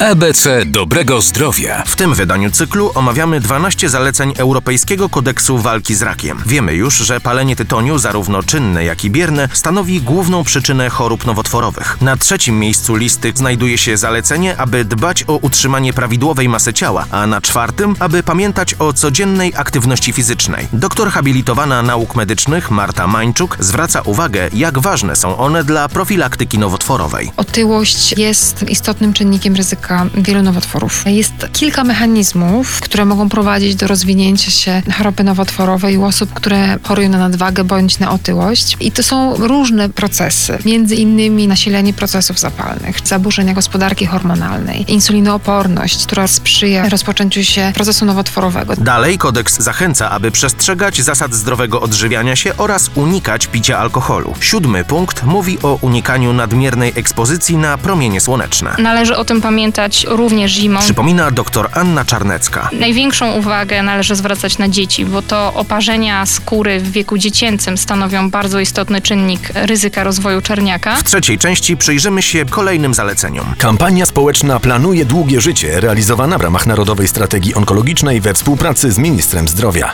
EBC Dobrego Zdrowia. W tym wydaniu cyklu omawiamy 12 zaleceń Europejskiego Kodeksu Walki z Rakiem. Wiemy już, że palenie tytoniu, zarówno czynne, jak i bierne, stanowi główną przyczynę chorób nowotworowych. Na trzecim miejscu listy znajduje się zalecenie, aby dbać o utrzymanie prawidłowej masy ciała, a na czwartym, aby pamiętać o codziennej aktywności fizycznej. Doktor habilitowana nauk medycznych Marta Mańczuk zwraca uwagę, jak ważne są one dla profilaktyki nowotworowej. Otyłość jest istotnym czynnikiem ryzyka wielu nowotworów. Jest kilka mechanizmów, które mogą prowadzić do rozwinięcia się choroby nowotworowej u osób, które chorują na nadwagę bądź na otyłość. I to są różne procesy, między innymi nasilenie procesów zapalnych, zaburzenia gospodarki hormonalnej, insulinooporność, która sprzyja rozpoczęciu się procesu nowotworowego. Dalej kodeks zachęca, aby przestrzegać zasad zdrowego odżywiania się oraz unikać picia alkoholu. Siódmy punkt mówi o unikaniu nadmiernej ekspozycji na promienie słoneczne. Należy o tym pamiętać również zimą. Przypomina dr Anna Czarnecka. Największą uwagę należy zwracać na dzieci, bo to oparzenia skóry w wieku dziecięcym stanowią bardzo istotny czynnik ryzyka rozwoju czerniaka. W trzeciej części przyjrzymy się kolejnym zaleceniom. Kampania społeczna Planuje Długie Życie, realizowana w ramach Narodowej Strategii Onkologicznej we współpracy z Ministrem Zdrowia.